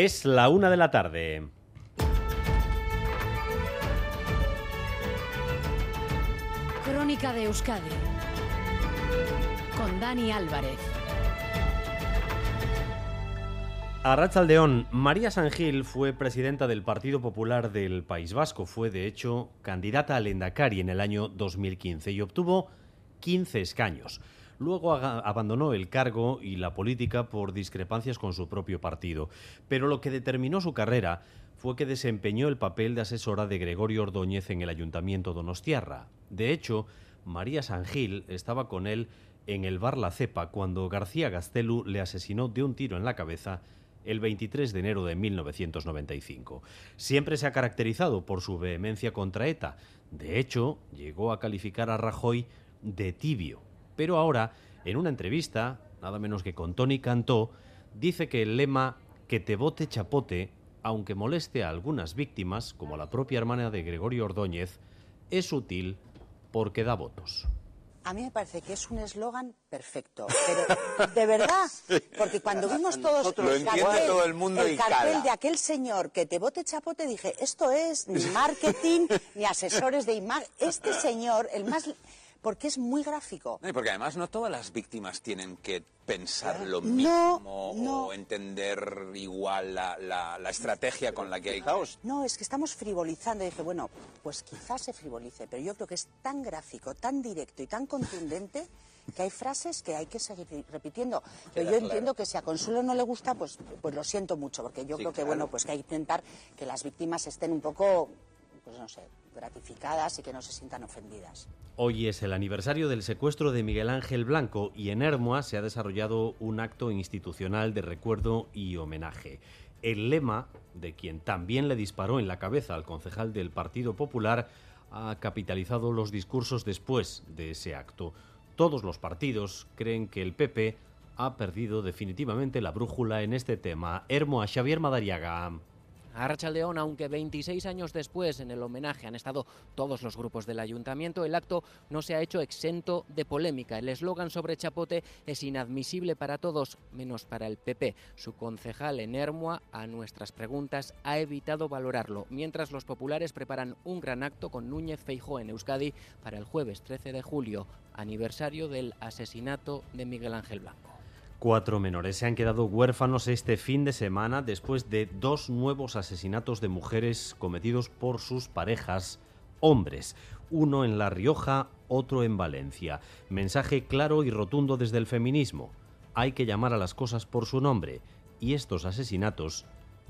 Es la una de la tarde. Crónica de Euskadi con Dani Álvarez. A Rachaldeón, María Sangil fue presidenta del Partido Popular del País Vasco. Fue, de hecho, candidata al Endacari en el año 2015 y obtuvo 15 escaños. Luego abandonó el cargo y la política por discrepancias con su propio partido. Pero lo que determinó su carrera fue que desempeñó el papel de asesora de Gregorio Ordóñez en el Ayuntamiento Donostiarra. De hecho, María Sangil estaba con él en el bar La Cepa cuando García Gastelu le asesinó de un tiro en la cabeza el 23 de enero de 1995. Siempre se ha caracterizado por su vehemencia contra ETA. De hecho, llegó a calificar a Rajoy de tibio pero ahora, en una entrevista, nada menos que con Tony Cantó, dice que el lema que te vote chapote, aunque moleste a algunas víctimas, como a la propia hermana de Gregorio Ordóñez, es útil porque da votos. A mí me parece que es un eslogan perfecto, pero de verdad, porque cuando vimos todos el cartel, todo el, mundo el cartel de aquel señor que te vote chapote, dije, esto es ni marketing, ni asesores de imagen, este señor, el más porque es muy gráfico. y porque además no todas las víctimas tienen que pensar lo mismo o entender igual la, estrategia con la que hay caos. No, es que estamos frivolizando. Y dije, bueno, pues quizás se frivolice, pero yo creo que es tan gráfico, tan directo y tan contundente que hay frases que hay que seguir repitiendo. Pero yo entiendo que si a Consuelo no le gusta, pues, pues lo siento mucho, porque yo creo que bueno, pues que hay que intentar que las víctimas estén un poco pues no sé, gratificadas y que no se sientan ofendidas. Hoy es el aniversario del secuestro de Miguel Ángel Blanco y en Hermoa se ha desarrollado un acto institucional de recuerdo y homenaje. El lema de quien también le disparó en la cabeza al concejal del Partido Popular ha capitalizado los discursos después de ese acto. Todos los partidos creen que el PP ha perdido definitivamente la brújula en este tema. Hermoa, Xavier Madariaga. Arrachaldeón, aunque 26 años después en el homenaje han estado todos los grupos del ayuntamiento, el acto no se ha hecho exento de polémica. El eslogan sobre Chapote es inadmisible para todos, menos para el PP. Su concejal en a nuestras preguntas, ha evitado valorarlo, mientras los populares preparan un gran acto con Núñez Feijó en Euskadi para el jueves 13 de julio, aniversario del asesinato de Miguel Ángel Blanco. Cuatro menores se han quedado huérfanos este fin de semana después de dos nuevos asesinatos de mujeres cometidos por sus parejas hombres, uno en La Rioja, otro en Valencia. Mensaje claro y rotundo desde el feminismo. Hay que llamar a las cosas por su nombre y estos asesinatos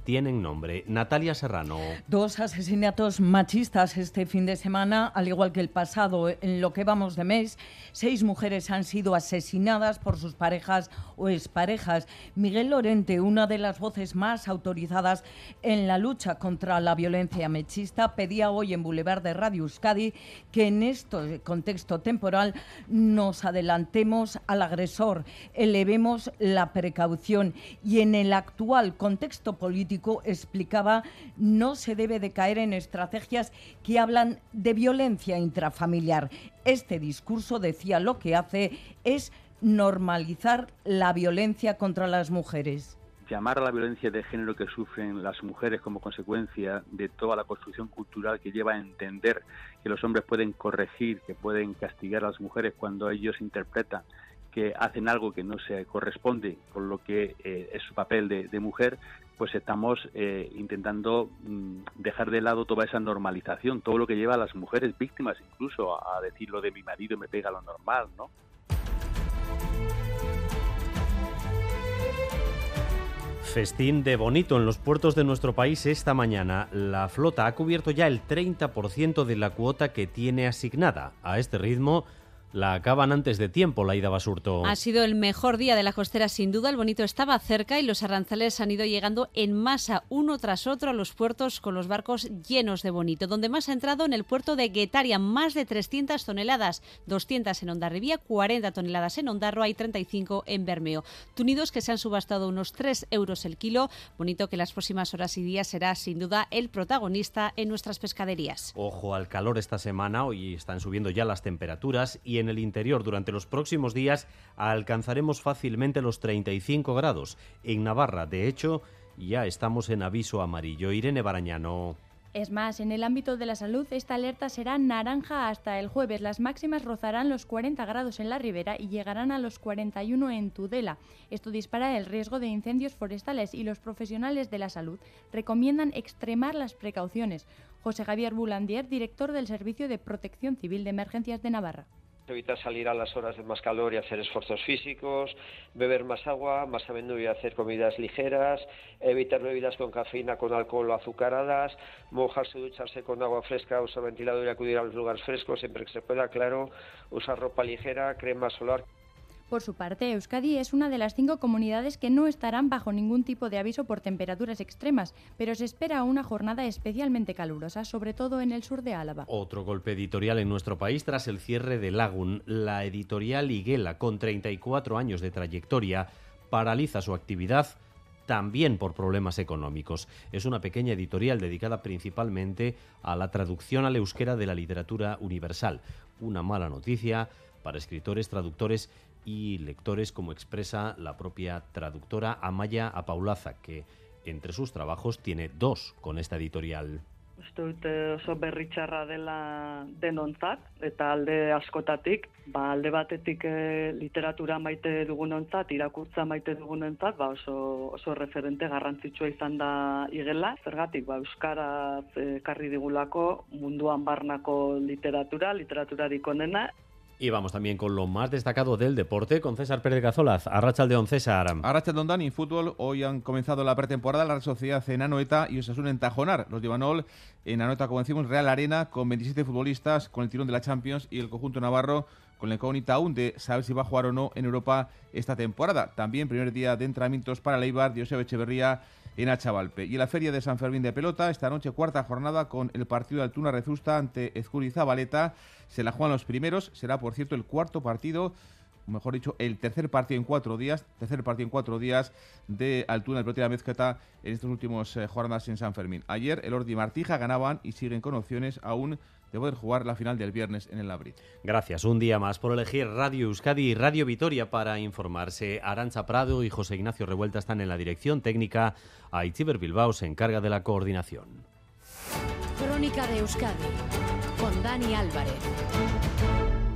tienen nombre. Natalia Serrano. Dos asesinatos machistas este fin de semana, al igual que el pasado, en lo que vamos de mes. Seis mujeres han sido asesinadas por sus parejas o exparejas. Miguel Lorente, una de las voces más autorizadas en la lucha contra la violencia machista, pedía hoy en Boulevard de Radio Euskadi que en este contexto temporal nos adelantemos al agresor, elevemos la precaución y en el actual contexto político explicaba no se debe de caer en estrategias que hablan de violencia intrafamiliar. Este discurso, decía, lo que hace es normalizar la violencia contra las mujeres llamar a la violencia de género que sufren las mujeres como consecuencia de toda la construcción cultural que lleva a entender que los hombres pueden corregir, que pueden castigar a las mujeres cuando ellos interpretan que hacen algo que no se corresponde con lo que eh, es su papel de, mujer, pues estamos eh, intentando mm, dejar de lado toda esa normalización, todo lo que lleva a las mujeres víctimas incluso a, decir lo de mi marido me pega lo normal, ¿no? Festín de bonito en los puertos de nuestro país esta mañana. La flota ha cubierto ya el 30% de la cuota que tiene asignada. A este ritmo, la acaban antes de tiempo, la ida Basurto. Ha sido el mejor día de la costera sin duda, el bonito estaba cerca y los arranzales han ido llegando en masa uno tras otro a los puertos con los barcos llenos de bonito, donde más ha entrado en el puerto de Guetaria, más de 300 toneladas, 200 en Ondarribía, 40 toneladas en Ondarroa y 35 en Bermeo. Tunidos que se han subastado unos 3 euros el kilo, bonito que las próximas horas y días será sin duda el protagonista en nuestras pescaderías. Ojo al calor esta semana, hoy están subiendo ya las temperaturas y en el interior durante los próximos días alcanzaremos fácilmente los 35 grados. En Navarra, de hecho, ya estamos en aviso amarillo. Irene Barañano. Es más, en el ámbito de la salud, esta alerta será naranja hasta el jueves. Las máximas rozarán los 40 grados en la ribera y llegarán a los 41 en Tudela. Esto dispara el riesgo de incendios forestales y los profesionales de la salud recomiendan extremar las precauciones. José Javier Bulandier, director del Servicio de Protección Civil de Emergencias de Navarra evitar salir a las horas de más calor y hacer esfuerzos físicos, beber más agua, más a menudo y hacer comidas ligeras, evitar bebidas con cafeína, con alcohol o azucaradas, mojarse, ducharse con agua fresca, usar ventilador y acudir a los lugares frescos siempre que se pueda, claro, usar ropa ligera, crema solar. Por su parte, Euskadi es una de las cinco comunidades que no estarán bajo ningún tipo de aviso por temperaturas extremas, pero se espera una jornada especialmente calurosa, sobre todo en el sur de Álava. Otro golpe editorial en nuestro país tras el cierre de Lagun. La editorial Higuela, con 34 años de trayectoria, paraliza su actividad también por problemas económicos. Es una pequeña editorial dedicada principalmente a la traducción al euskera de la literatura universal. Una mala noticia para escritores, traductores y lectores, como expresa la propia traductora Amaya Apaulaza, que entre sus trabajos tiene dos con esta editorial. Uste dut oso berri txarra dela denontzat, eta alde askotatik, ba, alde batetik e, literatura maite dugunontzat, irakurtza maite dugunontzat, ba, oso, oso referente garrantzitsua izan da igela. Zergatik, ba, Euskaraz e, karri digulako munduan barnako literatura, literaturarik onena, Y vamos también con lo más destacado del deporte con César Pérez Gazolaz. Arrachaldeón, César. Arrachaldeón, Dani. Fútbol. Hoy han comenzado la pretemporada la Real Sociedad en Anoeta y Osasuna en Tajonar. Los llevan en Anoeta, como decimos, Real Arena con 27 futbolistas con el tirón de la Champions y el conjunto navarro con la incógnita aún de saber si va a jugar o no en Europa esta temporada. También primer día de entrenamientos para Leibar, Josep Echeverría en Achavalpe. Y en la Feria de San Fermín de Pelota, esta noche cuarta jornada con el partido de Altuna Rezusta ante Ezcurizabaleta. Se la juegan los primeros, será por cierto el cuarto partido mejor dicho, el tercer partido en cuatro días, tercer partido en cuatro días de Altuna, el la Mezqueta en estas últimas eh, jornadas en San Fermín. Ayer el Ordi Martija ganaban y siguen con opciones aún de poder jugar la final del viernes en el Labrit. Gracias. Un día más por elegir Radio Euskadi y Radio Vitoria para informarse. Arancha Prado y José Ignacio Revuelta están en la dirección técnica. Aitziber Bilbao se encarga de la coordinación. Crónica de Euskadi con Dani Álvarez.